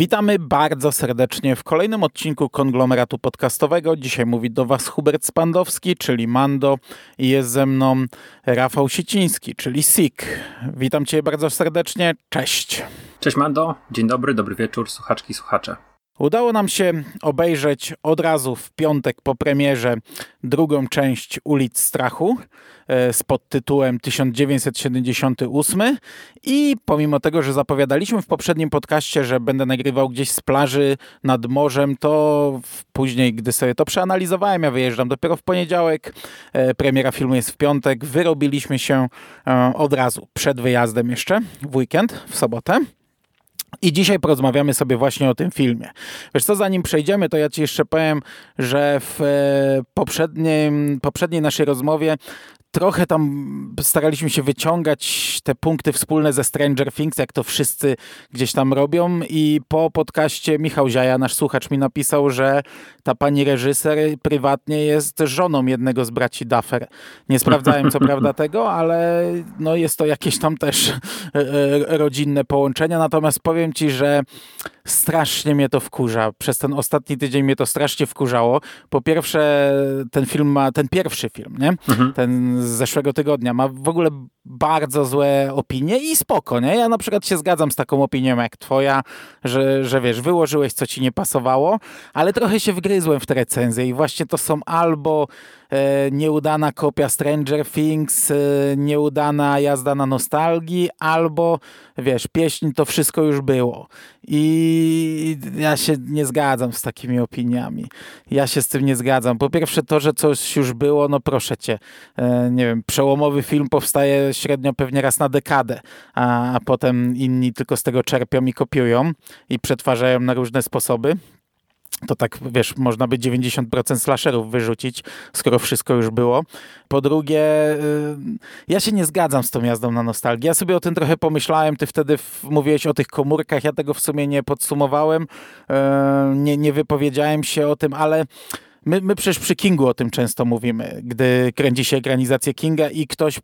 Witamy bardzo serdecznie w kolejnym odcinku konglomeratu podcastowego. Dzisiaj mówi do Was Hubert Spandowski, czyli Mando, i jest ze mną Rafał Siciński, czyli Sik. Witam Cię bardzo serdecznie. Cześć. Cześć Mando, dzień dobry, dobry wieczór, słuchaczki, słuchacze. Udało nam się obejrzeć od razu w piątek po premierze drugą część Ulic Strachu e, z podtytułem 1978 i pomimo tego, że zapowiadaliśmy w poprzednim podcaście, że będę nagrywał gdzieś z plaży nad morzem, to później, gdy sobie to przeanalizowałem, ja wyjeżdżam dopiero w poniedziałek, e, premiera filmu jest w piątek, wyrobiliśmy się e, od razu przed wyjazdem jeszcze w weekend, w sobotę. I dzisiaj porozmawiamy sobie właśnie o tym filmie. Wiesz co, zanim przejdziemy, to ja ci jeszcze powiem, że w e, poprzedniej, poprzedniej naszej rozmowie trochę tam staraliśmy się wyciągać te punkty wspólne ze Stranger Things, jak to wszyscy gdzieś tam robią i po podcaście Michał Ziaja, nasz słuchacz mi napisał, że ta pani reżyser prywatnie jest żoną jednego z braci Duffer. Nie sprawdzałem co prawda tego, ale no jest to jakieś tam też e, e, rodzinne połączenia, natomiast powiem ci, że strasznie mnie to wkurza. Przez ten ostatni tydzień mnie to strasznie wkurzało. Po pierwsze, ten film ma, ten pierwszy film, nie? Mhm. Ten z zeszłego tygodnia. Ma w ogóle bardzo złe opinie i spoko, nie? Ja na przykład się zgadzam z taką opinią jak twoja, że, że wiesz, wyłożyłeś co ci nie pasowało, ale trochę się wgryzłem w te recenzje i właśnie to są albo e, nieudana kopia Stranger Things, e, nieudana jazda na nostalgii, albo wiesz, pieśń to wszystko już było. I ja się nie zgadzam z takimi opiniami. Ja się z tym nie zgadzam. Po pierwsze to, że coś już było, no proszę cię, e, nie wiem, przełomowy film powstaje średnio pewnie raz na dekadę, a, potem inni tylko z tego czerpią i kopiują i przetwarzają na różne sposoby to tak, wiesz, można by 90% slasherów wyrzucić, skoro wszystko już było. Po drugie, y, ja się nie zgadzam z tą jazdą na nostalgię. Ja sobie o tym trochę pomyślałem, ty wtedy mówiłeś o tych komórkach, ja tego w sumie nie podsumowałem, y, nie, nie wypowiedziałem się o tym, ale my, my przecież przy Kingu o tym często mówimy, gdy kręci się ekranizację Kinga i ktoś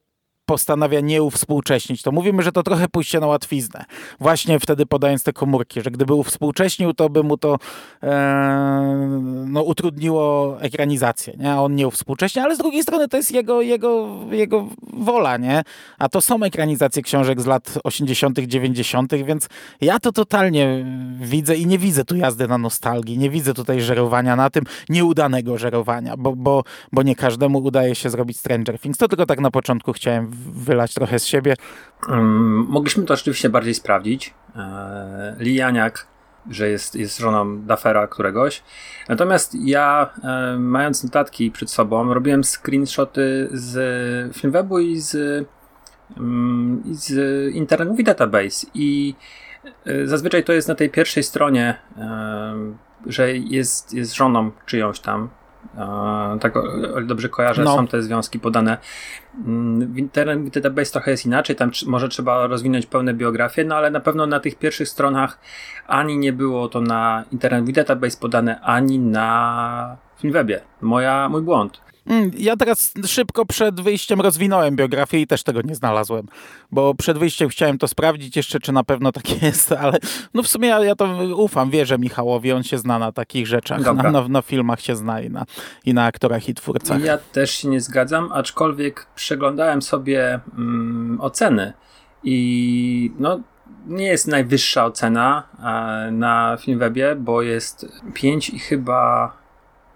postanawia nie uwspółcześnić, to mówimy, że to trochę pójście na łatwiznę. Właśnie wtedy podając te komórki, że gdyby uwspółcześnił, to by mu to e, no, utrudniło ekranizację, nie? A on nie uwspółcześnie, ale z drugiej strony to jest jego, jego, jego wola, nie? A to są ekranizacje książek z lat 80., 90., więc ja to totalnie widzę i nie widzę tu jazdy na nostalgii, nie widzę tutaj żerowania na tym, nieudanego żerowania, bo, bo, bo nie każdemu udaje się zrobić Stranger Things. To tylko tak na początku chciałem wylać trochę z siebie. Um, mogliśmy to oczywiście bardziej sprawdzić. E, Lijaniak, że jest, jest żoną Dafera któregoś. Natomiast ja, e, mając notatki przed sobą, robiłem screenshoty z Filmwebu i z, um, i z Internet Movie Database i e, zazwyczaj to jest na tej pierwszej stronie, e, że jest, jest żoną czyjąś tam, tak dobrze kojarzę, no. są te związki podane. Mm, w Internet Database trochę jest inaczej, tam może trzeba rozwinąć pełne biografie, no ale na pewno na tych pierwszych stronach ani nie było to na Internet Database podane, ani na Filmwebie. Moja, mój błąd. Mm, ja teraz szybko przed wyjściem rozwinąłem biografię i też tego nie znalazłem, bo przed wyjściem chciałem to sprawdzić jeszcze, czy na pewno tak jest, ale no w sumie ja, ja to ufam, wierzę Michałowi, on się zna na takich rzeczach, na, na, na, filmach się zna i na, i na aktorach i twórcach. Ja też się nie zgadzam, aczkolwiek przeglądałem sobie mm, oceny i no nie jest najwyższa ocena e, na Filmwebie, bo jest 5 i chyba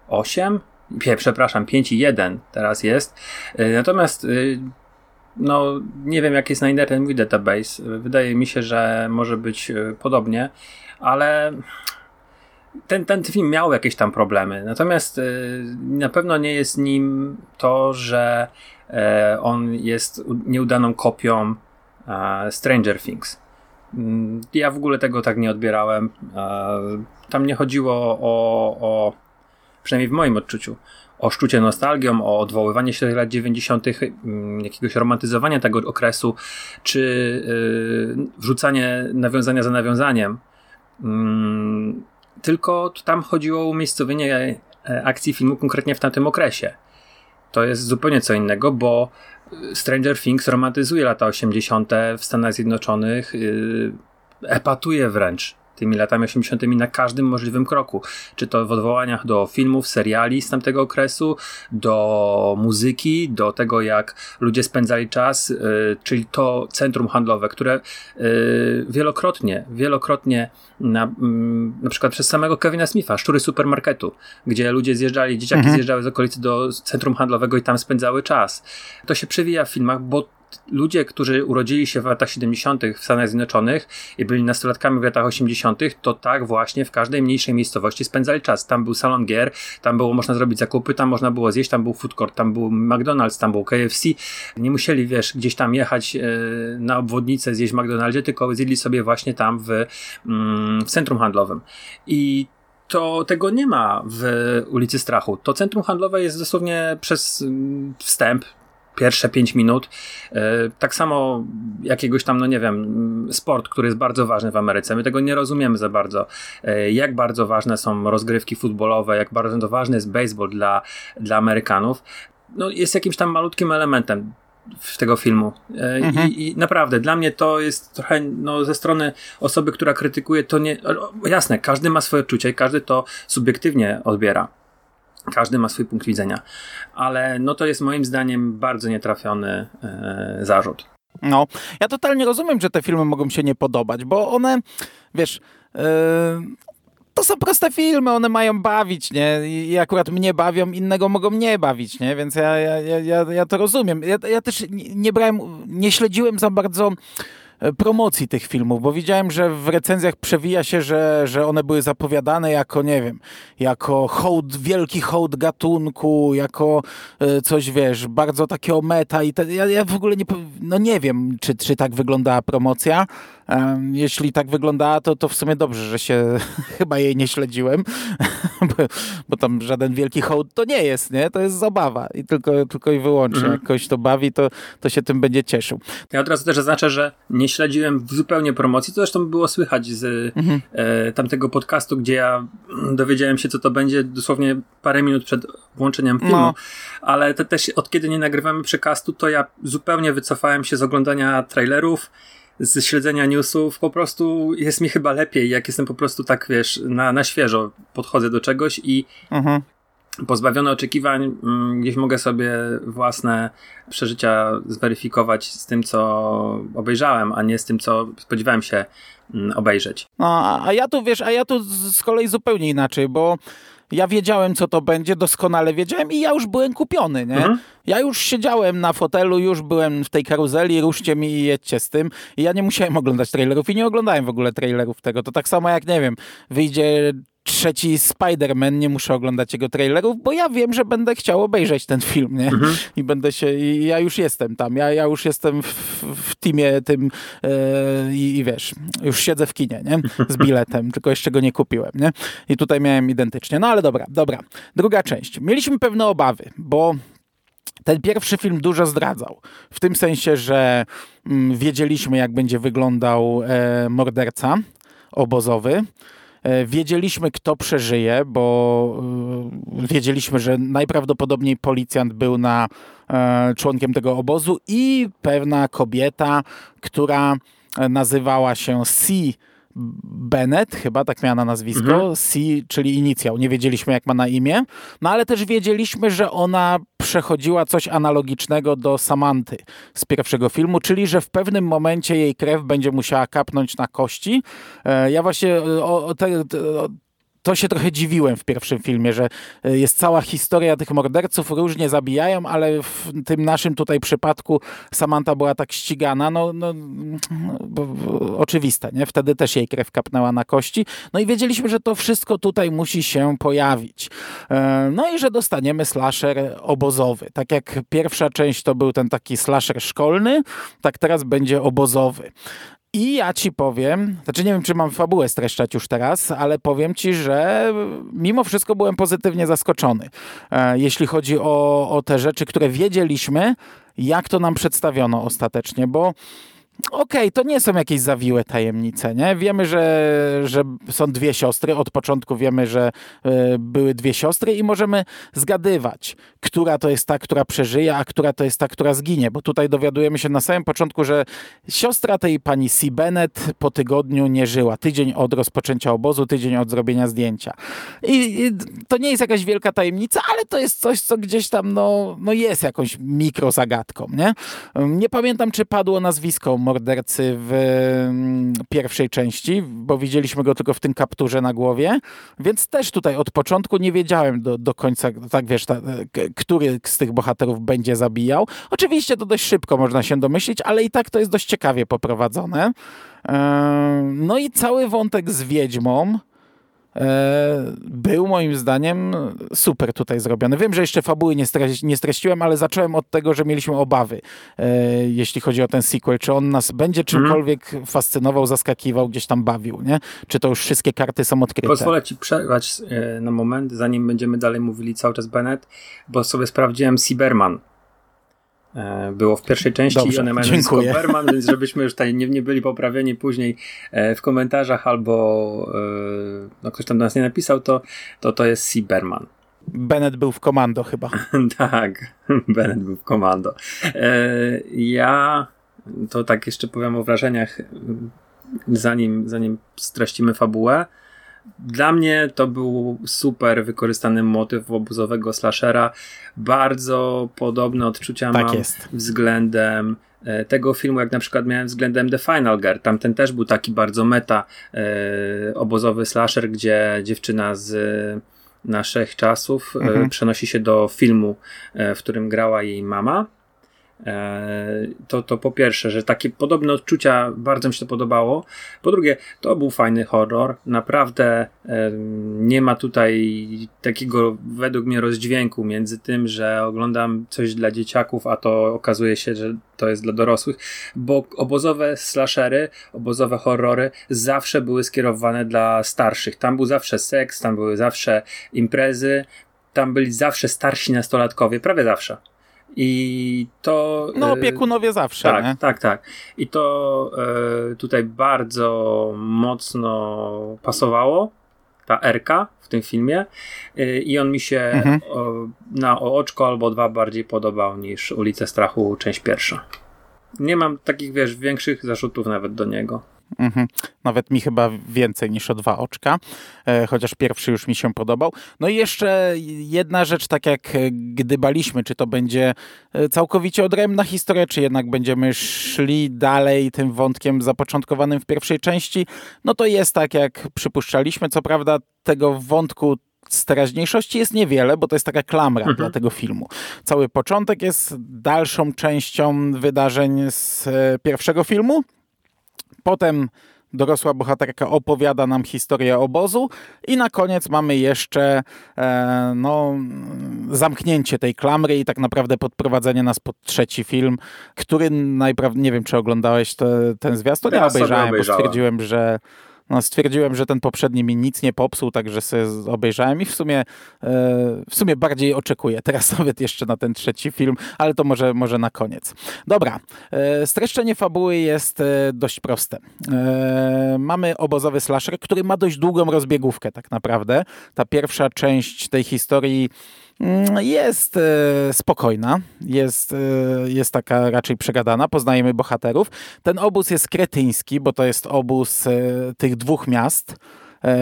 8 przepraszam, 5.1 teraz jest. Y, natomiast y, no, nie wiem jak jest na Internet mój database. Wydaje mi się, że może być y, podobnie, ale ten, ten film miał jakieś tam problemy. Natomiast na pewno nie jest nim to, że e, on jest nieudaną kopią Stranger Things. Mm, ja w ogóle tego tak nie odbierałem. E, tam nie chodziło o, o przynajmniej w moim odczuciu, o szczucie nostalgią, o odwoływanie się do lat 90., mm, jakiegoś romantyzowania tego okresu, czy yy, wrzucanie nawiązania za nawiązaniem. Yy, tylko tam chodziło o umiejscowienie e, akcji filmu konkretnie w tamtym okresie. To jest zupełnie co innego, bo y, Stranger Things romantyzuje lata 80. w Stanach Zjednoczonych, yy, epatuje wręcz tymi latami 80. na każdym możliwym kroku. Czy to w odwołaniach do filmów, seriali z tamtego okresu, do muzyki, do tego jak ludzie spędzali czas, yy, czyli to centrum handlowe, które yy, wielokrotnie, wielokrotnie na, yy, na przykład przez samego Kevina Smitha, szczury supermarketu, gdzie ludzie zjeżdżali, dzieciaki mhm. zjeżdżały z okolicy do centrum handlowego i tam spędzały czas. To się przewija w filmach, bo ludzie, którzy urodzili się w latach 70. w Stanach Zjednoczonych i byli nastolatkami w latach 80., to tak właśnie w każdej mniejszej miejscowości spędzali czas. Tam był salon gier, tam było można zrobić zakupy, tam można było zjeść, tam był food court, tam był McDonald's, tam był KFC. Nie musieli, wiesz, gdzieś tam jechać e, na obwodnicę, zjeść w McDonaldzie, tylko zjedli sobie właśnie tam w, mm, w centrum handlowym. I to tego nie ma w ulicy Strachu. To centrum handlowe jest dosłownie przez mm, wstęp, pierwsze 5 minut. E, tak samo jakiegoś tam, no nie wiem, sport, który jest bardzo ważny w Ameryce. My tego nie rozumiemy za bardzo. E, jak bardzo ważne są rozgrywki futbolowe, jak bardzo ważny jest baseball dla, dla Amerykanów. No, jest jakimś tam malutkim elementem w tego filmu. E, mhm. I, I, naprawdę, dla mnie to jest trochę no, ze strony osoby, która krytykuje, to nie. Jasne, każdy ma swoje odczucie, każdy to subiektywnie odbiera. Każdy ma swój punkt widzenia, ale no to jest moim zdaniem bardzo nietrafiony e, zarzut. No, ja totalnie rozumiem, że te filmy mogą się nie podobać, bo one, wiesz, e, to są proste filmy, one mają bawić, nie? I akurat mnie bawią, innego mogą nie bawić, nie? Więc ja, ja, ja, ja to rozumiem. Ja, ja też nie, brałem, nie śledziłem za bardzo promocji tych filmów, bo widziałem, że w recenzjach przewija się, że, że one były zapowiadane jako, nie wiem, jako hołd, wielki hołd gatunku, jako e, coś, wiesz, bardzo takiego meta i te, ja, ja w ogóle nie, no nie wiem, czy, czy tak wyglądała promocja, jeśli tak wyglądała, to, to w sumie dobrze, że się chyba jej nie śledziłem, bo, bo, tam żaden wielki hołd to nie jest, nie? To jest zabawa i tylko, tylko i wyłącznie. Mhm. Jak ktoś to bawi, to, to się tym będzie cieszył. Ja od razu też zaznaczę, że nie śledziłem zupełnie promocji, to zresztą było słychać z mhm. e, tamtego podcastu, gdzie ja dowiedziałem się, co to będzie dosłownie parę minut przed włączeniem filmu, no. ale też od kiedy nie nagrywamy przekastu, to ja zupełnie wycofałem się z oglądania trailerów, z śledzenia newsów, po prostu jest mi chyba lepiej, jak jestem po prostu tak, wiesz, na, na świeżo podchodzę do czegoś i mhm. pozbawiony oczekiwań, mm, gdzieś mogę sobie własne przeżycia zweryfikować z tym, co obejrzałem, a nie z tym, co spodziewałem się mm, obejrzeć. No, a ja tu, wiesz, a ja tu z kolei zupełnie inaczej, bo ja wiedziałem, co to będzie, doskonale wiedziałem i ja już byłem kupiony, nie? Mhm. Ja już siedziałem na fotelu, już byłem w tej karuzeli, ruszcie mi i jedźcie z tym. I ja nie musiałem oglądać trailerów i nie oglądałem w ogóle trailerów tego. To tak samo jak, nie wiem, wyjdzie trzeci Spider-Man, nie muszę oglądać jego trailerów, bo ja wiem, że będę chciał obejrzeć ten film, nie? Mhm. I będę się, i ja już jestem tam, ja, ja już jestem w, w teamie tym yy, i wiesz, już siedzę w kinie, nie? Z biletem, tylko jeszcze go nie kupiłem, nie? I tutaj miałem identycznie. No ale dobra, dobra. Druga część. Mieliśmy pewne obawy, bo ten pierwszy film dużo zdradzał. W tym sensie, że mm, wiedzieliśmy, jak będzie wyglądał e, morderca obozowy. E, wiedzieliśmy, kto przeżyje, bo e, wiedzieliśmy, że najprawdopodobniej policjant był na e, członkiem tego obozu i pewna kobieta, która nazywała się C. Bennett, chyba tak miała na nazwisko, mhm. C, czyli inicjał. Nie wiedzieliśmy, jak ma na imię, no ale też wiedzieliśmy, że ona przechodziła coś analogicznego do Samanty z pierwszego filmu, czyli że w pewnym momencie jej krew będzie musiała kapnąć na kości. E, ja właśnie o, te, o, to się trochę dziwiłem w pierwszym filmie, że e, jest cała historia tych morderców, różnie zabijają, ale w tym naszym tutaj przypadku Samantha była tak ścigana, no, no oczywiste, nie? Wtedy też jej krew kapnęła na kości. No i wiedzieliśmy, że to wszystko tutaj musi się pojawić. E, no i że dostaniemy slasher obozowy. Tak jak pierwsza część to był ten taki slasher szkolny, tak teraz będzie obozowy. I ja ci powiem, znaczy nie wiem, czy mam fabułę streszczać już teraz, ale powiem ci, że mimo wszystko byłem pozytywnie zaskoczony, e, jeśli chodzi o, o te rzeczy, które wiedzieliśmy, jak to nam przedstawiono ostatecznie, bo okej, okay, to nie są jakieś zawiłe tajemnice, nie? Wiemy, że, że są dwie siostry, od początku wiemy, że y, były dwie siostry i możemy zgadywać, która to jest ta, która przeżyje, a która to jest ta, która zginie, bo tutaj dowiadujemy się na samym początku, że siostra tej pani C. Bennett po tygodniu nie żyła. Tydzień od rozpoczęcia obozu, tydzień od zrobienia zdjęcia. I, i to nie jest jakaś wielka tajemnica, ale to jest coś, co gdzieś tam no, no jest jakąś mikrozagadką, nie? Nie pamiętam, czy padło nazwisko mordercy w pierwszej części, bo widzieliśmy go tylko w tym kapturze na głowie, więc też tutaj od początku nie wiedziałem do, do końca, tak wiesz, ta, który z tych bohaterów będzie zabijał. Oczywiście to dość szybko można się domyślić, ale i tak to jest dość ciekawie poprowadzone. No i cały wątek z Wiedźmą, E, był moim zdaniem super tutaj zrobiony. Wiem, że jeszcze fabuły nie, streś, nie streściłem, ale zacząłem od tego, że mieliśmy obawy, e, jeśli chodzi o ten sequel. Czy on nas będzie czymkolwiek mm. fascynował, zaskakiwał, gdzieś tam bawił, nie? Czy to już wszystkie karty są odkryte? Pozwolę ci przerwać e, na moment, zanim będziemy dalej mówili cały czas Bennett, bo sobie sprawdziłem Cyberman. E, było w pierwszej części Dobrze, i one mają nazwisko Berman, więc żebyśmy już tutaj nie, nie byli poprawieni później e, w komentarzach albo e, no ktoś tam do nas nie napisał, to to, to jest C. Berman. Bennett był w komando chyba. tak, Bennett był w komando. Ja to tak jeszcze powiem o wrażeniach, zanim, zanim streścimy fabułę. Dla mnie to był super wykorzystany motyw obozowego slashera. Bardzo podobne odczucia tak mam jest. względem e, tego filmu, jak na przykład miałem względem The Final Girl. Tamten też był taki bardzo meta e, obozowy slasher, gdzie dziewczyna z naszych czasów e, mhm. przenosi się do filmu, e, w którym grała jej mama E, to, to po pierwsze, że takie podobne odczucia bardzo mi się to podobało. Po drugie, to był fajny horror. Naprawdę nie ma tutaj takiego według mnie rozdźwięku między tym, że oglądam coś dla dzieciaków, a to okazuje się, że to jest dla dorosłych, bo obozowe slashery, obozowe horrory zawsze były skierowane dla starszych. Tam był zawsze seks, tam były zawsze imprezy, tam byli zawsze starsi nastolatkowie, prawie zawsze. I to. No, e, opiekunowie zawsze. Tak, nie? tak, tak. I to e, tutaj bardzo mocno pasowało. Ta Erka w tym filmie. E, I on mi się mhm. na oczko albo dwa bardziej podobał niż Ulice Strachu, część pierwsza. Nie mam takich, wiesz, większych zarzutów nawet do niego. Mhm. Nawet mi chyba więcej niż o dwa oczka, e, chociaż pierwszy już mi się podobał. No i jeszcze jedna rzecz, tak jak e, gdybaliśmy, czy to będzie e, całkowicie odrębna historia, czy jednak będziemy szli dalej tym wątkiem zapoczątkowanym w pierwszej części, no to jest tak, jak przypuszczaliśmy. Co prawda tego wątku z teraźniejszości jest niewiele, bo to jest taka klamra mhm. dla tego filmu. Cały początek jest dalszą częścią wydarzeń z pierwszego filmu, Potem dorosła bohaterka opowiada nam historię obozu i na koniec mamy jeszcze e, no, zamknięcie tej klamry i tak naprawdę podprowadzenie nas pod trzeci film, który najprawdopodobniej, nie wiem czy oglądałeś te, ten zwiastun, ja, ja obejrzałem, bo stwierdziłem, że no, stwierdziłem, że ten poprzedni mi nic nie popsuł, także sobie obejrzałem i w sumie, e, w sumie bardziej oczekuję teraz nawet jeszcze na ten trzeci film, ale to może, może na koniec. Dobra, e, streszczenie fabuły jest e, dość proste. Mamy obozowy slasher, który ma dość długą rozbiegówkę tak naprawdę. Ta pierwsza część tej historii jest e, spokojna, jest, e, jest taka raczej przegadana, poznajemy bohaterów. Ten obóz jest kretyński, bo to jest obóz e, tych dwóch miast,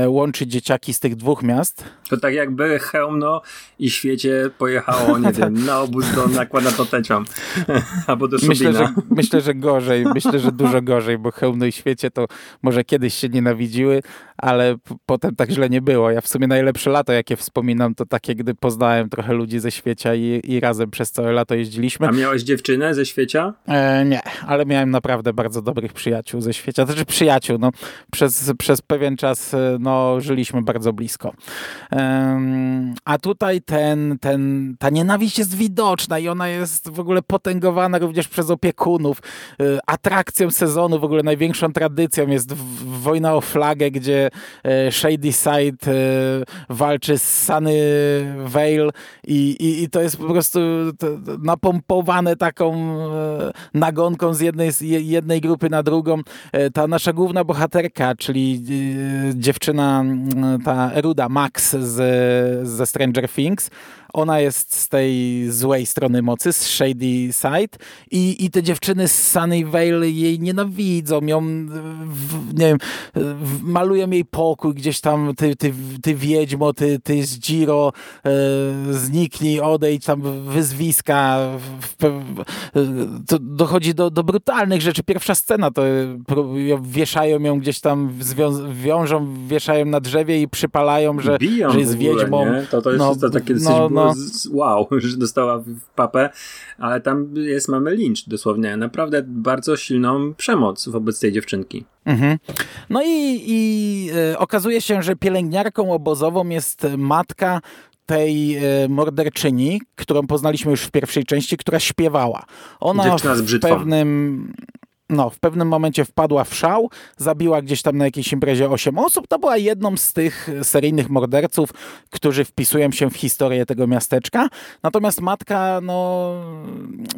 łączy dzieciaki z tych dwóch miast. To tak jakby Chełmno i Świecie pojechało, nie wiem, na obóz do nakłada to teciom. Albo do Myślę że, myślę, że gorzej, myślę, że dużo gorzej, bo Chełmno i Świecie to może kiedyś się nienawidziły, ale potem tak źle nie było. Ja w sumie najlepsze lato, jakie wspominam, to takie, gdy poznałem trochę ludzi ze Świecia i, i razem przez całe lato jeździliśmy. A miałeś dziewczynę ze Świecia? E, nie, ale miałem naprawdę bardzo dobrych przyjaciół ze Świecia. Znaczy przyjaciół, no przez, przez pewien czas e, no, żyliśmy bardzo blisko. A tutaj ten, ten, ta nienawiść jest widoczna i ona jest w ogóle potęgowana również przez opiekunów. Y, atrakcją sezonu, w ogóle największą tradycją jest wojna o flagę, gdzie e, Shady Side e, walczy z Sunny Vale i, i, i to jest po prostu napompowane taką e, nagonką z jednej, z jednej grupy na drugą. Ta nasza główna bohaterka, czyli dziewczyna, ta Eruda Max z, ze Stranger Things, ona jest z tej złej strony mocy, z Shady Side i, i te dziewczyny z Sunnyvale jej nienawidzą, ją, w, nie wiem, w, malują jej pokój gdzieś tam, ty, ty, ty wiedźmo, ty, ty z Giro, e, zniknij, odejdź, tam wyzwiska, w, to dochodzi do, do brutalnych rzeczy. Pierwsza scena to wieszają ją gdzieś tam, wiążą, wieszają na drzewie i przypalają, że, Biją że jest ogóle, wiedźmą. Nie? To, to jest no, to takie no, no. wow, że dostała w papę, ale tam jest, mamy lincz dosłownie. Naprawdę bardzo silną przemoc wobec tej dziewczynki. Mhm. No i, i e, okazuje się, że pielęgniarką obozową jest matka tej e, morderczyni, którą poznaliśmy już w pierwszej części, która śpiewała. Ona w pewnym no, w pewnym momencie wpadła w szał, zabiła gdzieś tam na jakiejś imprezie 8 osób. To była jedną z tych seryjnych morderców, którzy wpisują się w historię tego miasteczka. Natomiast matka, no,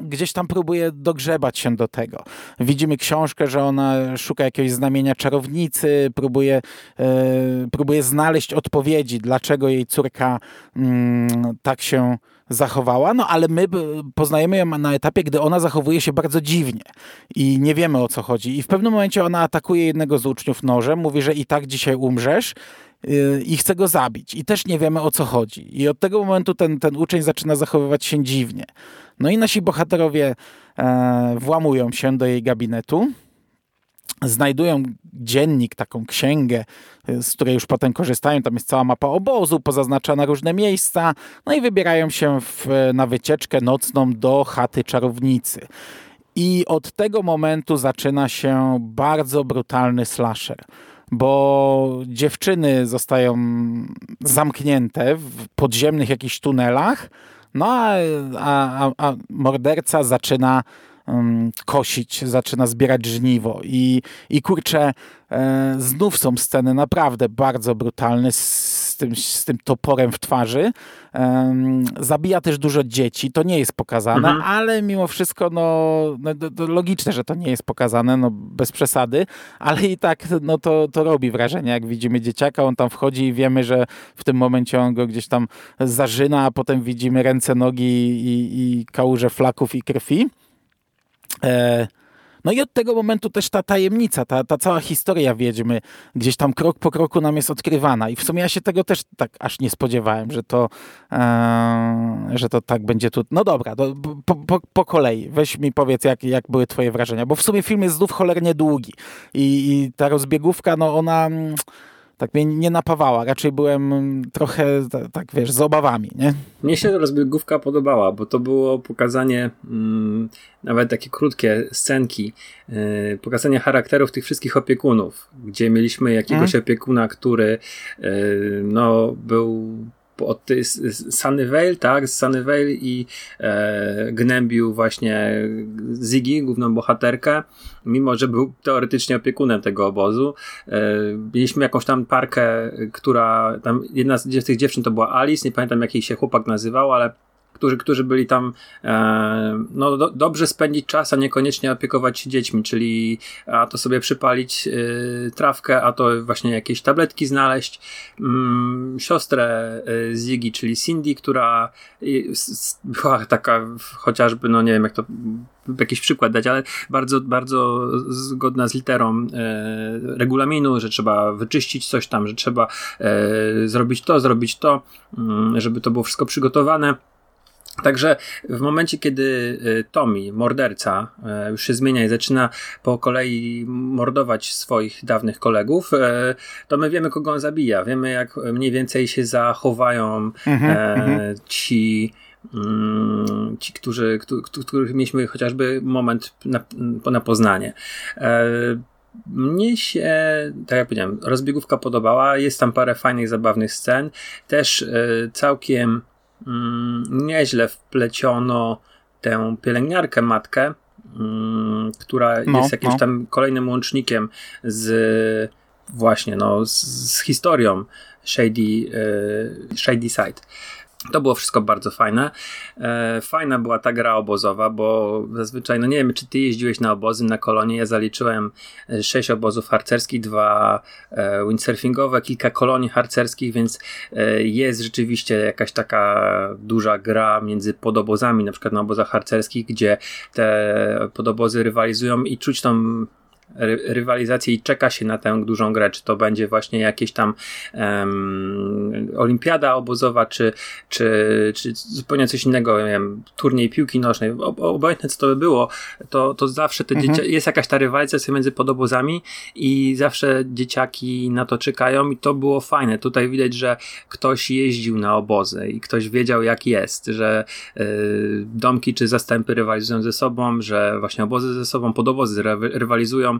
gdzieś tam próbuje dogrzebać się do tego. Widzimy książkę, że ona szuka jakiegoś znamienia czarownicy, próbuje, e, próbuje znaleźć odpowiedzi, dlaczego jej córka mm, tak się zachowała, no ale my poznajemy ją na etapie, gdy ona zachowuje się bardzo dziwnie i nie wiemy o co chodzi. I w pewnym momencie ona atakuje jednego z uczniów nożem, mówi, że i tak dzisiaj umrzesz y, i chce go zabić. I też nie wiemy o co chodzi. I od tego momentu ten, ten uczeń zaczyna zachowywać się dziwnie. No i nasi bohaterowie e, włamują się do jej gabinetu znajdują dziennik, taką księgę, y, z której już potem korzystają. Tam jest cała mapa obozu, pozaznaczana różne miejsca. No i wybierają się w, na wycieczkę nocną do chaty czarownicy. I od tego momentu zaczyna się bardzo brutalny slasher, bo dziewczyny zostają zamknięte w podziemnych jakichś tunelach, no a, a, a morderca zaczyna kosić, zaczyna zbierać żniwo i, i kurczę, e, znów są sceny naprawdę bardzo brutalne z tym, z tym toporem w twarzy. zabija też dużo dzieci, to nie jest pokazane, mhm. ale mimo wszystko no, no logiczne, że to nie jest pokazane, no bez przesady, ale i tak no to, to robi wrażenie, jak widzimy dzieciaka, on tam wchodzi i wiemy, że w tym momencie on go gdzieś tam zażyna, a potem widzimy ręce, nogi i, i kałuże flaków i krwi. E, no i od tego momentu też ta tajemnica, ta, ta cała historia Wiedźmy gdzieś tam krok po kroku nam jest odkrywana. I w sumie ja się tego też tak aż nie spodziewałem, że to, e, że to tak będzie tu. No dobra, po, po, po, kolei. Weź mi powiedz jak, jak były twoje wrażenia, bo w sumie film jest znów cholernie długi. I, i ta rozbiegówka, no ona tak mnie nie napawała. Raczej byłem trochę, tak wiesz, z obawami, nie? Mnie się rozbiegówka podobała, bo to było pokazanie mm, nawet takie krótkie scenki, yy, pokazanie charakterów tych wszystkich opiekunów, gdzie mieliśmy jakiegoś hmm. opiekuna, który yy, no, był od Sunnyvale, tak, z Sunnyvale i e, gnębił właśnie Ziggy, główną bohaterkę, mimo że był teoretycznie opiekunem tego obozu. E, mieliśmy jakąś tam parkę, która tam, jedna z tych dziewczyn to była Alice, nie pamiętam jak jej się chłopak nazywał, ale którzy, którzy byli tam e, no, do, dobrze spędzić czas, a niekoniecznie opiekować się dziećmi, czyli a to sobie przypalić e, trawkę, a to właśnie jakieś tabletki znaleźć. Mm, siostrę e, Ziggy, czyli Cindy, która była taka chociażby, no nie wiem jak to jakiś przykład dać, ale bardzo, bardzo zgodna z literą e, regulaminu, że trzeba wyczyścić coś tam, że trzeba e, zrobić to, zrobić to, mm, żeby to było wszystko przygotowane. Także w momencie, kiedy y, Tommy, morderca, y, już się zmienia i zaczyna po kolei mordować swoich dawnych kolegów, y, to my wiemy, kogo on zabija. Wiemy, jak mniej więcej się zachowają mhm, mhm. ci mm, ci, którzy, których mieliśmy chociażby moment na, na poznanie. E, mnie się, tak jak powiedziałem, rozbiegówka podobała. Jest tam parę fajnych, zabawnych scen. Też całkiem mm, nieźle wpleciono tę pielęgniarkę matkę, mm, która no, jest jakimś no. tam kolejnym łącznikiem z właśnie no, z, z historią Shady, y, Shady Side. To było wszystko bardzo fajne. E, fajna była ta gra obozowa, bo zazwyczaj, no nie wiem, czy ty jeździłeś na obozy, na kolonie. Ja zaliczyłem e, sześć obozów harcerskich, dwa e, windsurfingowe, kilka kolonii harcerskich, więc jest rzeczywiście jakaś taka duża gra między podobozami, na przykład na obozach harcerskich, gdzie te podobozy rywalizują i czuć tą rywalizację i czeka się na tę dużą grę, czy to będzie właśnie jakieś tam um, olimpiada obozowa, czy, czy, czy zupełnie coś innego, nie wiem, turniej piłki nożnej, obojętne co to by było, to, to zawsze te mhm. jest jakaś ta rywalizacja między podobozami i zawsze dzieciaki na to czekają i to było fajne. Tutaj widać, że ktoś jeździł na obozy i ktoś wiedział jak jest, że y, domki czy zastępy rywalizują ze sobą, że właśnie obozy ze sobą, podobozy rywalizują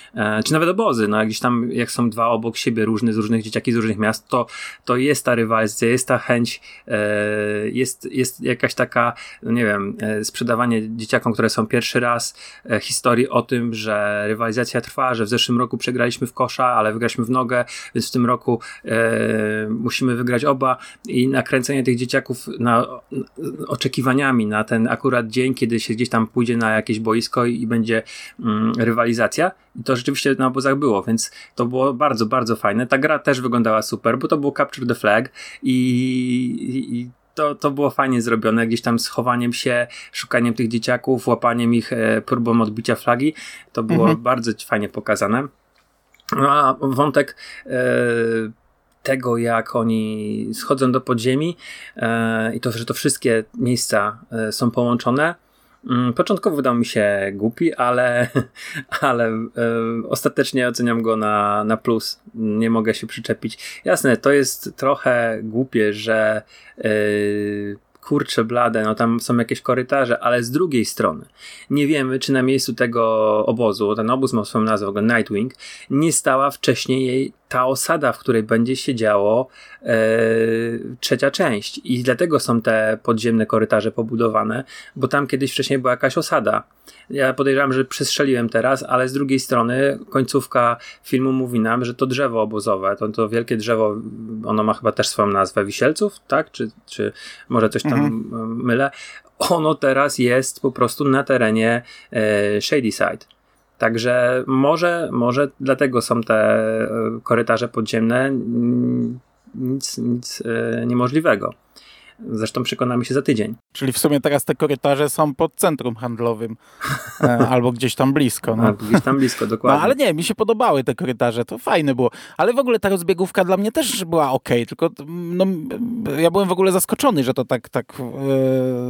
czy nawet obozy, no gdzieś tam jak są dwa obok siebie różne, z różnych dzieciaki z różnych miast, to, to jest ta rywalizacja, jest ta chęć, e, jest, jest jakaś taka, no nie wiem, e, sprzedawanie dzieciakom, które są pierwszy raz, historii o tym, że rywalizacja trwa, że w zeszłym roku przegraliśmy w kosza, ale wygraliśmy w nogę, więc w tym roku musimy wygrać oba i nakręcenie tych dzieciaków na, oczekiwaniami na ten akurat dzień, kiedy się gdzieś tam pójdzie na jakieś boisko i, i będzie mm, rywalizacja, i to rzeczywiście na obozach było, więc to było bardzo, bardzo fajne. Ta gra też wyglądała super, bo to było Capture the Flag i, i to, to było fajnie zrobione, gdzieś tam schowaniem się, szukaniem tych dzieciaków, łapaniem ich, e, próbą odbicia flagi. To było mhm. bardzo fajnie pokazane. No a wątek e, tego, jak oni schodzą do podziemi e, i to, że to wszystkie miejsca e, są połączone, początkowo wydał mi się głupi, ale, ale e, ostatecznie oceniam go na, na plus. Nie mogę się przyczepić. Jasne, to jest trochę głupie, że e, kurcze blade, no tam są jakieś korytarze, ale z drugiej strony nie wiemy, czy na miejscu tego obozu, ten obóz ma swoją nazwę, Nightwing, nie stała wcześniej jej ta osada, w której będzie się działo e, trzecia część. I dlatego są te podziemne korytarze pobudowane, bo tam kiedyś wcześniej była jakaś osada. Ja podejrzewam, że przestrzeliłem teraz, ale z drugiej strony końcówka filmu mówi nam, że to drzewo obozowe, to, to wielkie drzewo, ono ma chyba też swoją nazwę Wisielców, tak? Czy, czy może coś tam mhm. mylę? Ono teraz jest po prostu na terenie e, Shady Side. Także może, może dlatego są te e, korytarze podziemne. Nic, nic e, niemożliwego. Zresztą przekonamy się za tydzień. Czyli w sumie teraz te korytarze są pod centrum handlowym e, albo gdzieś tam blisko. No. Albo gdzieś tam blisko, dokładnie. No, ale nie, mi się podobały te korytarze, to fajne było. Ale w ogóle ta rozbiegówka dla mnie też była ok, tylko no, ja byłem w ogóle zaskoczony, że to tak, tak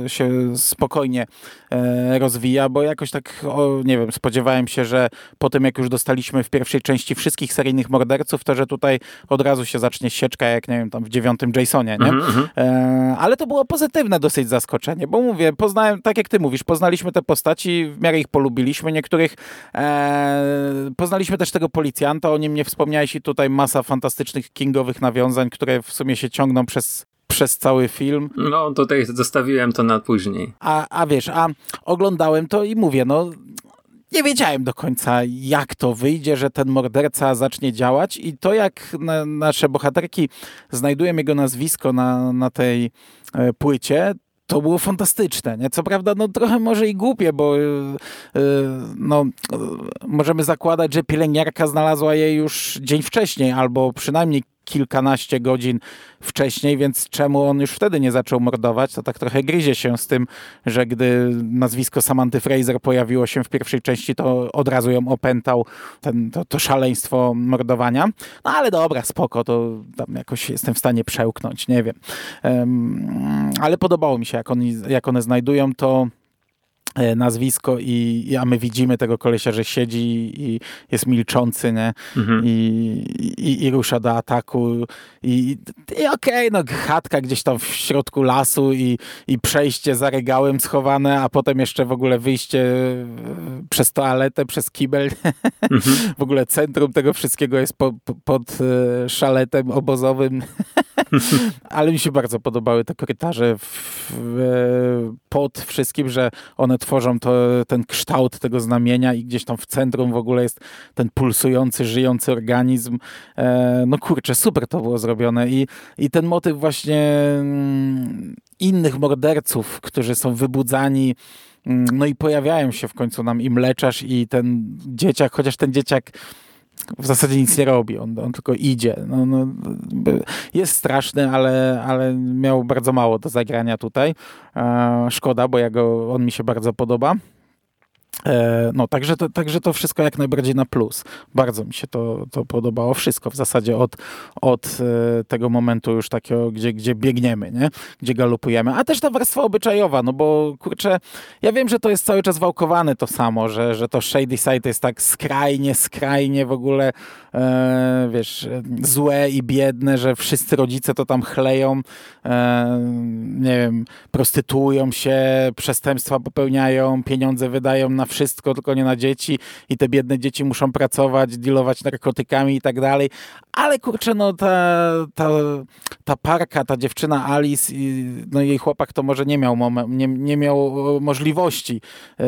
e, się spokojnie e, rozwija, bo jakoś tak, o, nie wiem, spodziewałem się, że po tym jak już dostaliśmy w pierwszej części wszystkich seryjnych morderców, to że tutaj od razu się zacznie sieczka, jak nie wiem, tam w dziewiątym Jasonie, nie? Mm -hmm. e, ale to było pozytywne dosyć zaskoczenie, bo mówię, poznałem, tak jak ty mówisz, poznaliśmy te postaci, w miarę ich polubiliśmy, niektórych e, poznaliśmy też tego policjanta, o nim nie wspomniałeś i tutaj masa fantastycznych kingowych nawiązań, które w sumie się ciągną przez przez cały film. No, tutaj zostawiłem to na później. A, a wiesz, a oglądałem to i mówię, no nie wiedziałem do końca, jak to wyjdzie, że ten morderca zacznie działać i to, jak na, nasze bohaterki znajdują jego nazwisko na, na tej e, płycie, to było fantastyczne. Nie? Co prawda, no trochę może i głupie, bo yy, no, yy, możemy zakładać, że pielęgniarka znalazła je już dzień wcześniej, albo przynajmniej kilkanaście godzin wcześniej, więc czemu on już wtedy nie zaczął mordować, to tak trochę gryzie się z tym, że gdy nazwisko Samanty Fraser pojawiło się w pierwszej części, to od razu ją opętał ten, to, to szaleństwo mordowania. No ale dobra, spoko, to tam jakoś jestem w stanie przełknąć, nie wiem. Um, ale podobało mi się, jak, oni, jak one znajdują to nazwisko i, a my widzimy tego kolesia, że siedzi i jest milczący, nie? Mhm. I, i, I, rusza do ataku i, i okej, okay, no chatka gdzieś tam w środku lasu i, i przejście za regałem schowane, a potem jeszcze w ogóle wyjście e, przez toaletę, przez kibel. Mhm. w ogóle centrum tego wszystkiego jest po, po, pod e, szaletem obozowym. Ale mi się bardzo podobały te korytarze w, pod wszystkim, że one tworzą to, ten kształt tego znamienia i gdzieś tam w centrum w ogóle jest ten pulsujący, żyjący organizm. E, no kurczę, super to było zrobione i, i ten motyw właśnie mm, innych morderców, którzy są wybudzani mm, no i pojawiają się w końcu nam i mleczarz i ten dzieciak, chociaż ten dzieciak w zasadzie nic nie robi, on, on tylko idzie. No, no, jest straszny, ale, ale miał bardzo mało do zagrania tutaj. E, szkoda, bo ja go, on mi się bardzo podoba. E, no, także to, także to wszystko jak najbardziej na plus. Bardzo mi się to, to podobało. Wszystko w zasadzie od, od e, tego momentu już takiego, gdzie, gdzie biegniemy, nie? gdzie galopujemy. A też ta warstwa obyczajowa, no bo kurczę, ja wiem, że to jest cały czas wałkowane to samo, że, że to Shady Side jest tak skrajnie, skrajnie w ogóle e, wiesz, złe i biedne, że wszyscy rodzice to tam chleją, e, nie wiem, prostytują się, przestępstwa popełniają, pieniądze wydają na wszystko, tylko nie na dzieci i te biedne dzieci muszą pracować, dealować narkotykami i tak dalej. Ale kurczę, no ta, ta, ta parka, ta dziewczyna Alice i no jej chłopak to może nie miał, nie, nie miał możliwości e,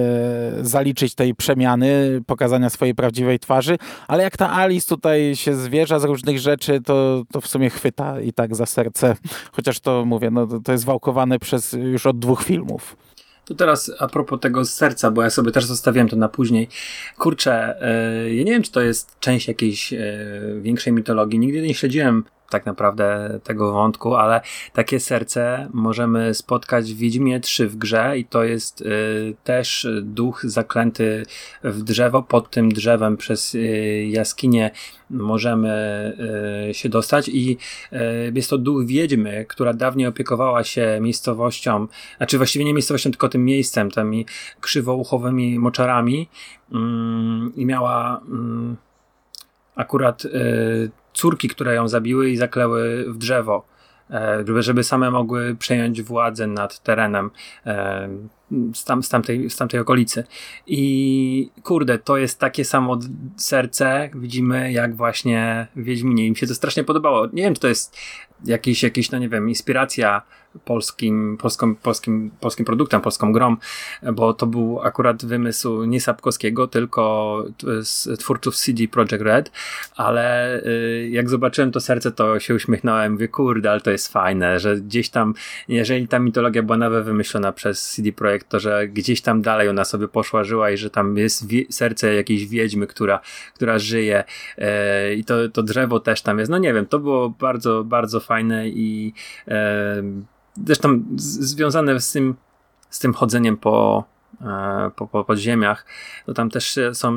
zaliczyć tej przemiany, pokazania swojej prawdziwej twarzy, ale jak ta Alice tutaj się zwierza z różnych rzeczy, to, to w sumie chwyta i tak za serce. Chociaż to mówię, no to jest wałkowane przez już od dwóch filmów. To teraz a propos tego serca, bo ja sobie też zostawiłem to na później. Kurczę, yy, ja nie wiem, czy to jest część jakiejś yy, większej mitologii. Nigdy nie śledziłem tak naprawdę tego wątku, ale takie serce możemy spotkać w Wiedźmie 3 w grze i to jest y, też duch zaklęty w drzewo. Pod tym drzewem przez y, jaskinię możemy y, się dostać i jest to duch wiedźmy, która dawniej opiekowała się miejscowością, znaczy właściwie nie miejscowością, tylko tym miejscem, tymi krzywouchowymi moczarami mm, i miała mm, akurat córki, które ją zabiły i zakleły w drzewo, e, żeby same mogły przejąć władzę nad terenem e, z, tam, z, tamtej, z tamtej okolicy. I kurde, to jest takie samo serce, widzimy, jak właśnie Wiedźminie. Im się to strasznie podobało. Nie wiem, czy to jest jakiś, jakiś no nie wiem, inspiracja polskim, polską, polskim, polskim produktem, polską grą, bo to był akurat wymysł nie Sapkowskiego, tylko twórców CD Projekt Red, ale y, jak zobaczyłem to serce, to się uśmiechnąłem, mówię, kurde, ale to jest fajne, że gdzieś tam, jeżeli ta mitologia była nawet wymyślona przez CD Projekt, to że gdzieś tam dalej ona sobie poszła, żyła i że tam jest serce jakiejś wiedźmy, która, która żyje y, i to, to drzewo też tam jest, no nie wiem, to było bardzo, bardzo fajne i y, zresztą związane z tym, z tym chodzeniem po, e, po, po podziemiach, to tam też są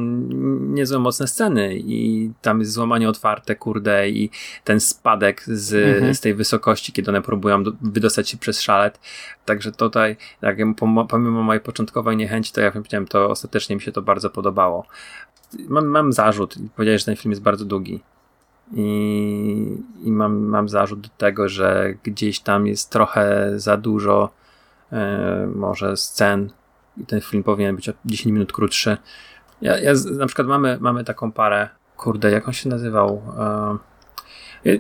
niezłe mocne sceny i tam jest złamanie otwarte, kurde, i ten spadek z, mhm. z tej wysokości, kiedy one próbują do, wydostać się przez szalet. Także tutaj, jak, pomimo mojej początkowej niechęci, to jak powiedziałem, to ostatecznie mi się to bardzo podobało. Mam, mam zarzut, powiedziałeś, że ten film jest bardzo długi i, i mam, mam zarzut do tego, że gdzieś tam jest trochę za dużo e, może scen i ten film powinien być o 10 minut krótszy. Ja, ja na przykład mamy, mamy taką parę, kurde, jak on się nazywał? E,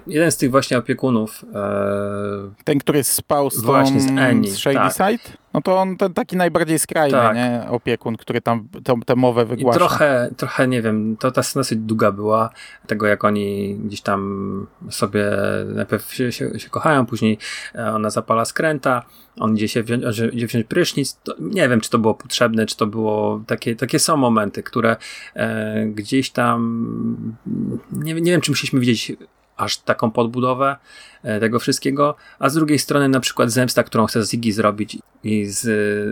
jeden z tych właśnie opiekunów. E, ten, który spał z, właśnie z, Annie, z Shady tak. Side? No to on ten taki najbardziej skrajny, tak. nie? Opiekun, który tam tę mowę wygłasza. I trochę, trochę, nie wiem, to ta scena dosyć długa była, tego jak oni gdzieś tam sobie najpierw się, się, się kochają, później e, ona zapala skręta, on idzie się wziąć, idzie wziąć prysznic. To, nie wiem, czy to było potrzebne, czy to było takie, takie są momenty, które e, gdzieś tam nie, nie wiem, czy musieliśmy widzieć aż taką podbudowę e, tego wszystkiego, a z drugiej strony na przykład zemsta, którą chce Ziggy zrobić i z,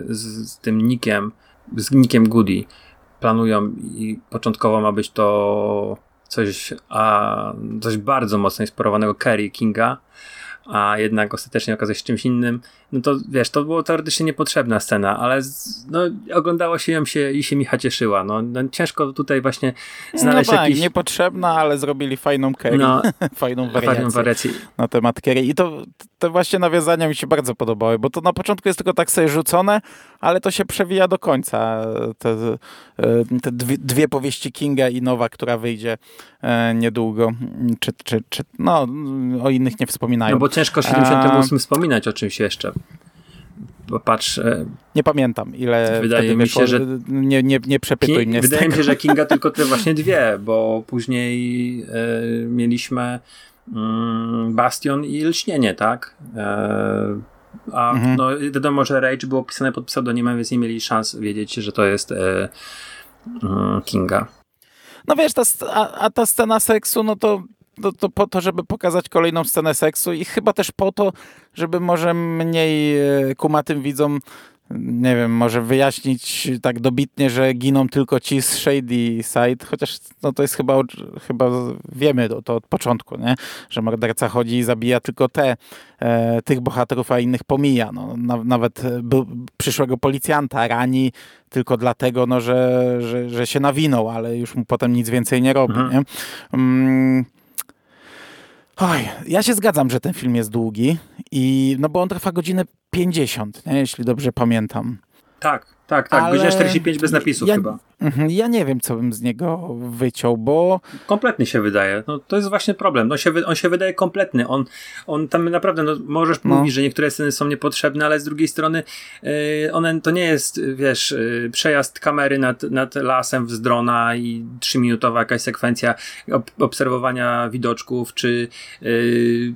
z, z tym nikiem, z nikiem Goody planują i początkowo ma być to coś, a, coś bardzo mocno inspirowanego Kerry Kinga, a jednak ostatecznie okazuje się czymś innym, no to wiesz, to było teoretycznie niepotrzebna scena, ale z, no, oglądało się ją się i się Micha cieszyła. No, no ciężko tutaj właśnie znaleźć no tak, jakiś... niepotrzebna, ale zrobili fajną Kerry, no, fajną wariację, fajną wariację na temat Kerry. I to te właśnie nawiązania mi się bardzo podobały, bo to na początku jest tylko tak sobie rzucone, ale to się przewija do końca. Te, te dwie, dwie, powieści Kinga i nowa, która wyjdzie e, niedługo. Czy, czy, czy, no, o innych nie wspominają. No ciężko 78 A... wspominać o czymś jeszcze. patrz... E, nie pamiętam, ile wydaje mi się, że nie, nie, nie przepytuj King, mnie Wydaje mi się, że Kinga tylko te właśnie dwie, bo później e, mieliśmy mm, Bastion i Lśnienie, tak? E, a mhm. no, wiadomo, że Rage było pisane pod pseudonimem, więc nie mieli szans wiedzieć, że to jest mm, Kinga. No wiesz, ta, a, a, ta scena seksu, no to, to, to, po to, żeby pokazać kolejną scenę seksu i chyba też po to, żeby może mniej e, kumatym widzom nie wiem, może wyjaśnić tak dobitnie, że giną tylko ci z Shady Side, chociaż no to jest chyba, chyba wiemy to, to od początku, nie? że morderca chodzi i zabija tylko te, e, tych bohaterów, a innych pomija. No, na, nawet przyszłego policjanta rani tylko dlatego, no, że, że, że się nawinął, ale już mu potem nic więcej nie robi. Mhm. Nie? Mm, Oj, ja się zgadzam, że ten film jest długi i no bo on trwa godzinę 50, nie? jeśli dobrze pamiętam. Tak, tak, tak. Ale... Godzina 45 bez napisów ja, chyba. Mhm, ja nie wiem, co bym z niego wyciął, bo... Kompletny się wydaje. No, to jest właśnie problem. On się, on się wydaje kompletny. On, on tam naprawdę, no, możesz no. mówić, że niektóre sceny są niepotrzebne, ale z drugiej strony yy, one, to nie jest, wiesz, yy, przejazd kamery nad, nad lasem z drona i trzyminutowa jakaś sekwencja ob obserwowania widoczków, czy yy,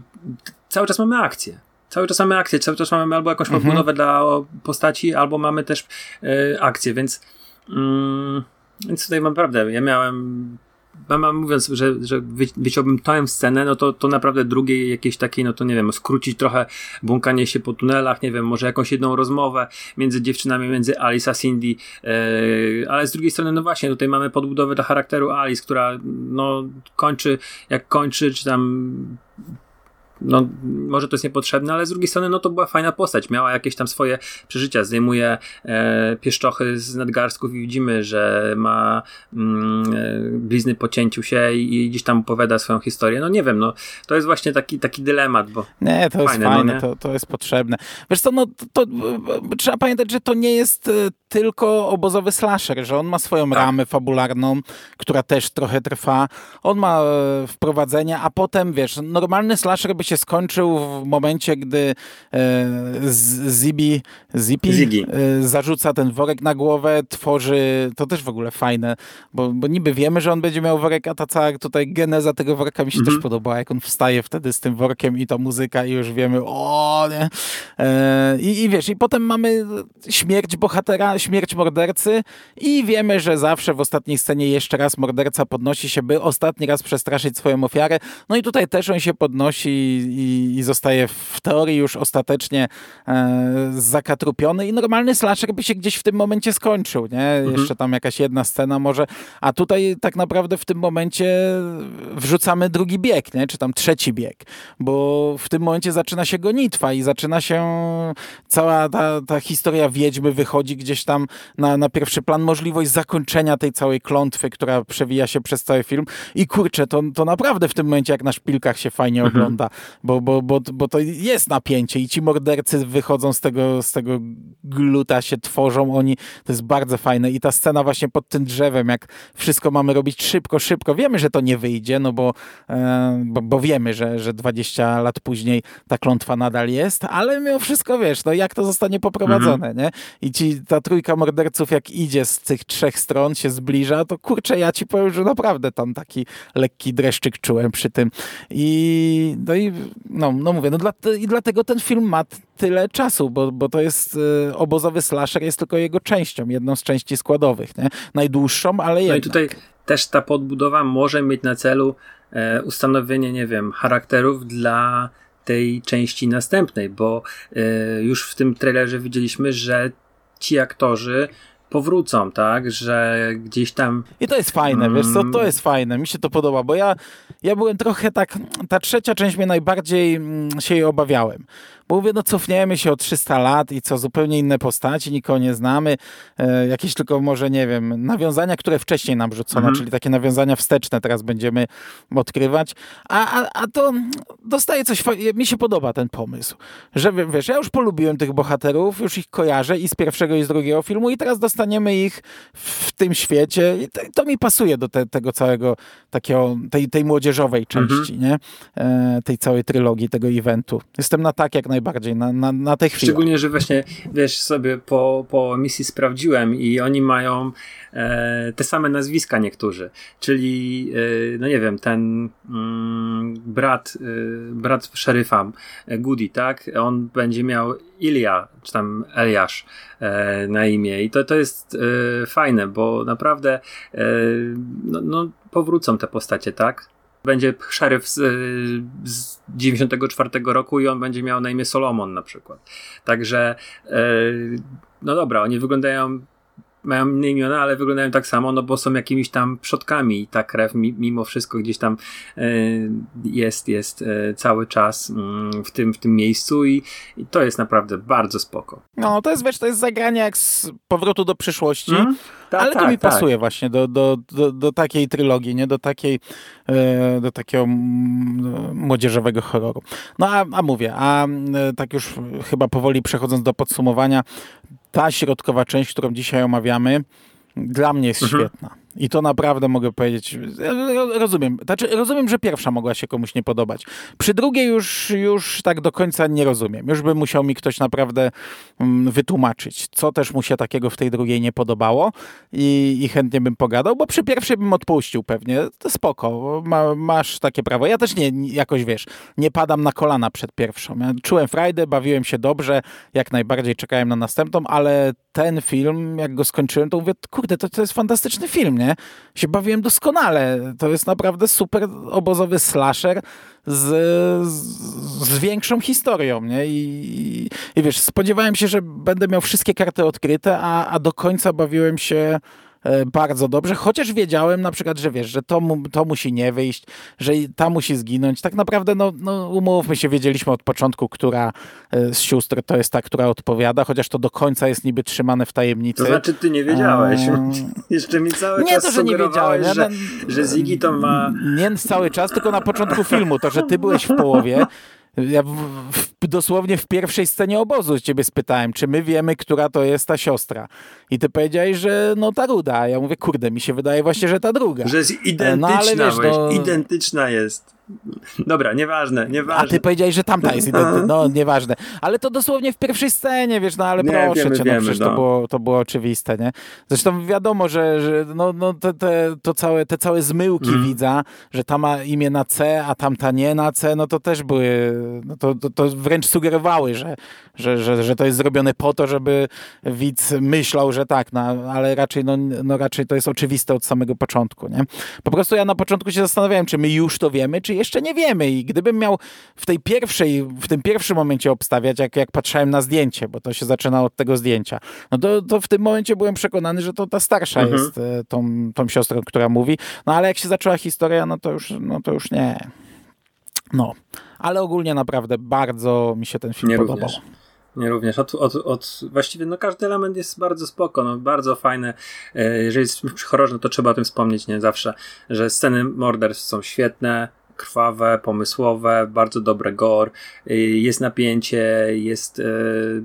cały czas mamy akcję cały czas mamy akcję, cały czas mamy albo jakąś mhm. podbudowę dla postaci, albo mamy też y, akcję, więc, mm, więc tutaj mam prawdę. Ja miałem mówiąc, że, że wyciąłbym tę scenę, no to, to naprawdę drugiej jakiejś takiej, no to nie wiem, skrócić trochę błąkanie się po tunelach, nie wiem, może jakąś jedną rozmowę między dziewczynami, między Alice a Cindy, yy, ale z drugiej strony, no właśnie, tutaj mamy podbudowę do charakteru Alice, która no kończy, jak kończy, czy tam no, może to jest niepotrzebne, ale z drugiej strony, no to była fajna postać. Miała jakieś tam swoje przeżycia. Zdejmuje e, pieszczochy z nadgarstków i widzimy, że ma mm, e, blizny po cięciu się i, i, gdzieś tam opowiada swoją historię. No nie wiem, no to jest właśnie taki, taki dylemat, bo. Nie, to jest fajne, no fajne no, to, to jest potrzebne. Wiesz co, no to, to, trzeba pamiętać, że to nie jest e, tylko obozowy slasher, że on ma swoją tak. ramę fabularną, która też trochę trwa. On ma e, wprowadzenie, a potem, wiesz, normalny slasher by się skończył w momencie, gdy e, Zibi, Zipi e, zarzuca ten worek na głowę, tworzy, to też w ogóle fajne, bo, bo niby wiemy, że on będzie miał worek, a ta cała tutaj geneza tego worka mi się mhm. też podobała, jak on wstaje wtedy z tym workiem i ta muzyka i już wiemy, o nie. E, i, I wiesz, i potem mamy śmierć bohatera, śmierć mordercy i wiemy, że zawsze w ostatniej scenie jeszcze raz morderca podnosi się, by ostatni raz przestraszyć swoją ofiarę. No i tutaj też on się podnosi i, i zostaje w teorii już ostatecznie e, zakatrupiony i normalny slasher by się gdzieś w tym momencie skończył, nie? Mhm. Jeszcze tam jakaś jedna scena może, a tutaj tak naprawdę w tym momencie wrzucamy drugi bieg, nie? Czy tam trzeci bieg, bo w tym momencie zaczyna się gonitwa i zaczyna się cała ta, ta historia wiedźmy wychodzi gdzieś tam na, na pierwszy plan, możliwość zakończenia tej całej klątwy, która przewija się przez cały film i kurczę, to, to naprawdę w tym momencie jak na szpilkach się fajnie mhm. ogląda bo, bo, bo, bo to jest napięcie i ci mordercy wychodzą z tego, z tego gluta, się tworzą, oni, to jest bardzo fajne i ta scena właśnie pod tym drzewem, jak wszystko mamy robić szybko, szybko, wiemy, że to nie wyjdzie, no bo, e, bo, bo, wiemy, że, że 20 lat później ta klątwa nadal jest, ale mimo wszystko, wiesz, no jak to zostanie poprowadzone, mhm. nie? I ci, ta trójka morderców, jak idzie z tych trzech stron, się zbliża, to kurczę, ja ci powiem, że naprawdę tam taki lekki dreszczyk czułem przy tym i no i no, no mówię, no dla, i dlatego ten film ma tyle czasu, bo, bo to jest y, obozowy slasher, jest tylko jego częścią, jedną z części składowych, nie? Najdłuższą, ale jednak. No i tutaj też ta podbudowa może mieć na celu e, ustanowienie, nie wiem, charakterów dla tej części następnej, bo e, już w tym trailerze widzieliśmy, że ci aktorzy powrócą, tak, że gdzieś tam... I to jest fajne, mm. wiesz co, to jest fajne, mi się to podoba, bo ja, ja byłem trochę tak, ta trzecia część mnie najbardziej mm, się jej obawiałem, bo mówię, no cofniemy się o 300 lat i co, zupełnie inne postaci, nikogo nie znamy, e, jakieś tylko może, nie wiem, nawiązania, które wcześniej nam rzucono, mhm. czyli takie nawiązania wsteczne teraz będziemy odkrywać, a, a, a to dostaje coś, mi się podoba ten pomysł, że wiesz, ja już polubiłem tych bohaterów, już ich kojarzę i z pierwszego i z drugiego filmu i teraz dostaniemy ich w tym świecie i to, to mi pasuje do te, tego całego takiego, tej, tej młodzieżowej części, mhm. nie? E, tej całej trylogii, tego eventu. Jestem na tak jak naj najbardziej na, na, na tę chwilę. Szczególnie, że właśnie, wiesz, sobie po, po misji sprawdziłem i oni mają e, te same nazwiska niektórzy, czyli, e, no nie wiem, ten mm, brat, e, brat szeryfa, e, Goody, tak? On będzie miał Ilia, czy tam Eliasz e, na imię i to, to jest e, fajne, bo naprawdę no, no, powrócą te postacie, tak? Będzie szeryf z, z 94 roku i on będzie miał na imię Solomon na przykład. Także no dobra, oni wyglądają mają inne imiona, ale wyglądają tak samo, no bo są jakimiś tam przodkami i ta krew mimo wszystko gdzieś tam e, jest, jest e, cały czas mm, w tym, w tym miejscu i, i to jest naprawdę bardzo spoko. No, to jest, wiesz, to jest zagranie jak z powrotu do przyszłości, mm? tak, ale to tak, mi tak. pasuje właśnie do, do, do, do, takiej trylogii, nie? Do takiej, e, do takiego młodzieżowego horroru. No, a, a mówię, a tak już chyba powoli przechodząc do podsumowania, ta środkowa część, którą dzisiaj omawiamy, dla mnie jest mhm. świetna. I to naprawdę mogę powiedzieć. Rozumiem. Znaczy, rozumiem, że pierwsza mogła się komuś nie podobać. Przy drugiej już, już tak do końca nie rozumiem. Już by musiał mi ktoś naprawdę mm, wytłumaczyć, co też mu się takiego w tej drugiej nie podobało i, i chętnie bym pogadał, bo przy pierwszej bym odpuścił pewnie. To spoko, ma, masz takie prawo. Ja też nie, jakoś wiesz, nie padam na kolana przed pierwszą. Ja czułem frajdę, bawiłem się dobrze, jak najbardziej czekałem na następną, ale ten film, jak go skończyłem, to mówię, kurde, to, to jest fantastyczny film, Się bawiłem doskonale. To jest naprawdę super obozowy slasher z, z, większą historią, nie? I, I, wiesz, spodziewałem się, że będę miał wszystkie karty odkryte, a, a do końca bawiłem się bardzo dobrze, chociaż wiedziałem na przykład, że wiesz, że to, mu, to musi nie wyjść, że ta musi zginąć. Tak naprawdę, no, no umówmy się, wiedzieliśmy od początku, która e, z sióstr to jest ta, która odpowiada, chociaż to do końca jest niby trzymane w tajemnicy. To znaczy, ty nie wiedziałeś. Um, Jeszcze mi cały nie czas to, że nie wiedziałem. Że, że Ziggy to ma... Nie cały czas, tylko na początku filmu. To, że ty byłeś w połowie, ja w, w, dosłownie w pierwszej scenie obozu ciebie spytałem, czy my wiemy, która to jest ta siostra. I ty powiedziałeś, że no ta ruda. Ja mówię, kurde, mi się wydaje właśnie, że ta druga. Że jest identyczna, no, ale wiesz, no... identyczna jest. Dobra, nieważne, nieważne. A ty powiedziałeś, że tamta jest identyczna. No, nieważne. Ale to dosłownie w pierwszej scenie, wiesz, no ale nie, proszę wiemy, cię, no wiemy, przecież no. To, było, to było oczywiste, nie? Zresztą wiadomo, że, że no, no te, te, to całe, te całe zmyłki mm. widza, że ta ma imię na C, a tamta nie na C, no to też były, no to, to, to wręcz sugerowały, że, że, że, że to jest zrobione po to, żeby widz myślał, że tak, no, ale raczej, no, no raczej to jest oczywiste od samego początku, nie? Po prostu ja na początku się zastanawiałem, czy my już to wiemy, czy jeszcze nie wiemy i gdybym miał w tej pierwszej, w tym pierwszym momencie obstawiać, jak, jak patrzyłem na zdjęcie, bo to się zaczyna od tego zdjęcia, no to, to w tym momencie byłem przekonany, że to ta starsza mhm. jest e, tą, tą siostrą, która mówi, no ale jak się zaczęła historia, no to już, no to już nie. No, ale ogólnie naprawdę bardzo mi się ten film nie podobał. Również. Nie również. Od, od, od, właściwie no każdy element jest bardzo spoko, no, bardzo fajne. E, jeżeli jest przy horrorze, no to trzeba o tym wspomnieć, nie zawsze, że sceny morderstw są świetne, krwawe, pomysłowe, bardzo dobre gore, y, jest napięcie, jest y,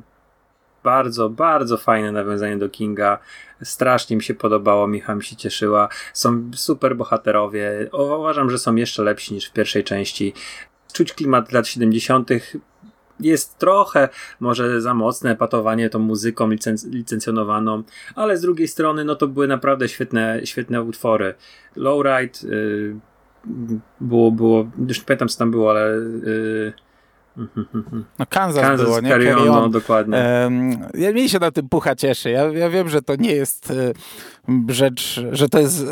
bardzo, bardzo fajne nawiązanie do Kinga. Strasznie mi się podobało, Michał mi się cieszyła. Są super bohaterowie. Uważam, że są jeszcze lepsi niż w pierwszej części. Czuć klimat lat 70. Jest trochę może za mocne patowanie tą muzyką licenc licencjonowaną, ale z drugiej strony no to były naprawdę świetne, świetne utwory. Lowride, yy, było, było, już nie pamiętam co tam było, ale yy, no Kansas, Kansas było, nie? Carry on, no, dokładnie. Ja mi się na tym pucha cieszy. Ja, ja wiem, że to nie jest y, rzecz, że to jest y,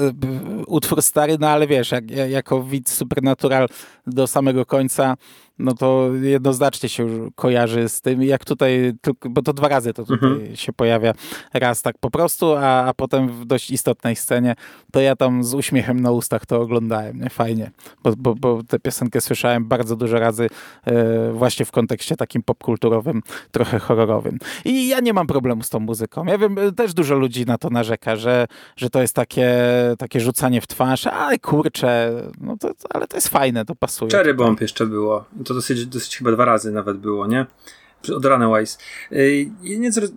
utwór stary, no ale wiesz, jak, jako widz Supernatural do samego końca no to jednoznacznie się już kojarzy z tym, jak tutaj, bo to dwa razy to tutaj mhm. się pojawia. Raz tak po prostu, a, a potem w dość istotnej scenie, to ja tam z uśmiechem na ustach to oglądałem, nie? Fajnie, bo, bo, bo tę piosenkę słyszałem bardzo dużo razy e, właśnie w kontekście takim popkulturowym, trochę horrorowym. I ja nie mam problemu z tą muzyką. Ja wiem, też dużo ludzi na to narzeka, że, że to jest takie, takie rzucanie w twarz, ale kurczę, no to, ale to jest fajne, to pasuje. Cherry Bomb jeszcze było. To dosyć, dosyć chyba dwa razy nawet było, nie? od Runaways. Y,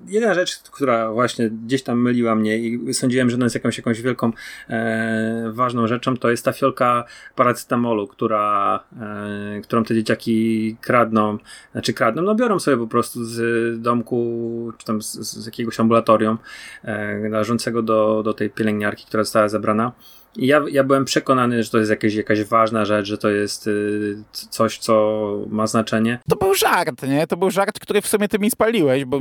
jedna rzecz, która właśnie gdzieś tam myliła mnie i sądziłem, że ona jest jakąś, jakąś wielką, e, ważną rzeczą, to jest ta fiolka paracetamolu, która, e, którą te dzieciaki kradną, znaczy kradną, no biorą sobie po prostu z domku, czy tam z, z jakiegoś ambulatorium e, należącego do, do tej pielęgniarki, która została zabrana ja, ja byłem przekonany, że to jest jakaś, jakaś ważna rzecz, że to jest y, coś, co ma znaczenie. To był żart, nie? To był żart, który w sumie ty mi spaliłeś, bo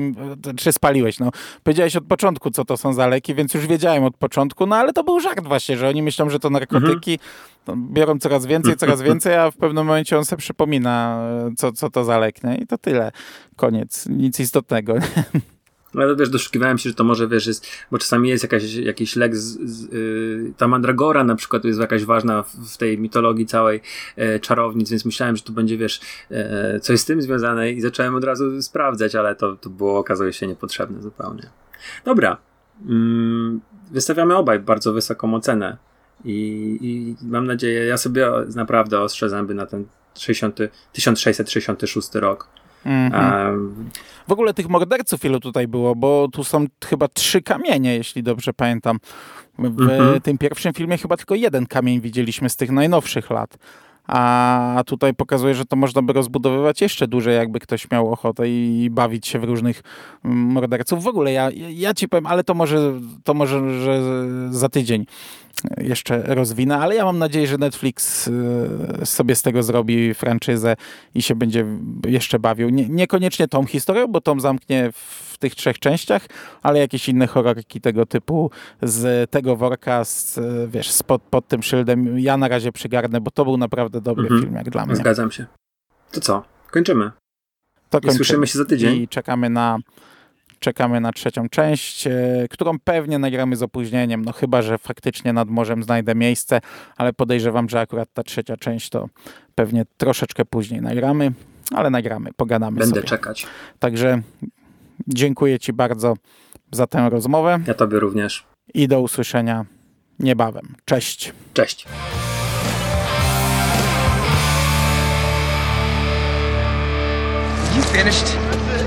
czy spaliłeś, no. Powiedziałeś od początku, co to są za leki, więc już wiedziałem od początku, no ale to był żart właśnie, że oni myślą, że to narkotyki, mhm. biorą coraz więcej, coraz więcej, a w pewnym momencie on sobie przypomina, co, co to za lek, nie? I to tyle. Koniec. Nic istotnego. No ale wiesz, doszukiwałem się, że to może, wiesz, jest, bo czasami jest jakaś, jakiś lek, z, z, yy, ta mandragora na przykład jest jakaś ważna w, w tej mitologii całej yy, czarownic, więc myślałem, że tu będzie, wiesz, yy, coś z tym związane i zacząłem od razu sprawdzać, ale to, to było, okazuje się, niepotrzebne zupełnie. Dobra. Mm, wystawiamy obaj bardzo wysoką ocenę i, i mam nadzieję, ja sobie naprawdę ostrzę zęby na ten 60, 1666 rok. Mm -hmm. W ogóle tych morderców ilu tutaj było, bo tu są chyba trzy kamienie, jeśli dobrze pamiętam. W mm -hmm. tym pierwszym filmie chyba tylko jeden kamień widzieliśmy z tych najnowszych lat. A tutaj pokazuje, że to można by rozbudowywać jeszcze dłużej, jakby ktoś miał ochotę i bawić się w różnych mm, morderców. W ogóle ja, ja ci powiem, ale to może, to może że za tydzień jeszcze rozwinę, ale ja mam nadzieję, że Netflix y, sobie z tego zrobi franczyzę i się będzie jeszcze bawił. Nie, niekoniecznie tą historią, bo Tom zamknie w tych trzech częściach, ale jakieś inne horrorki tego typu z tego worka, z, wiesz, spod, pod tym szyldem. Ja na razie przygarnę, bo to był naprawdę dobry mhm. film jak dla mnie. Zgadzam się. To co? Kończymy. To kończymy. I słyszymy się za tydzień. I czekamy na czekamy na trzecią część, e, którą pewnie nagramy z opóźnieniem, no chyba, że faktycznie nad morzem znajdę miejsce, ale podejrzewam, że akurat ta trzecia część to pewnie troszeczkę później nagramy, ale nagramy, pogadamy Będę sobie. czekać. Także dziękuję Ci bardzo za tę rozmowę. Ja Tobie również. I do usłyszenia niebawem. Cześć. Cześć. You finished?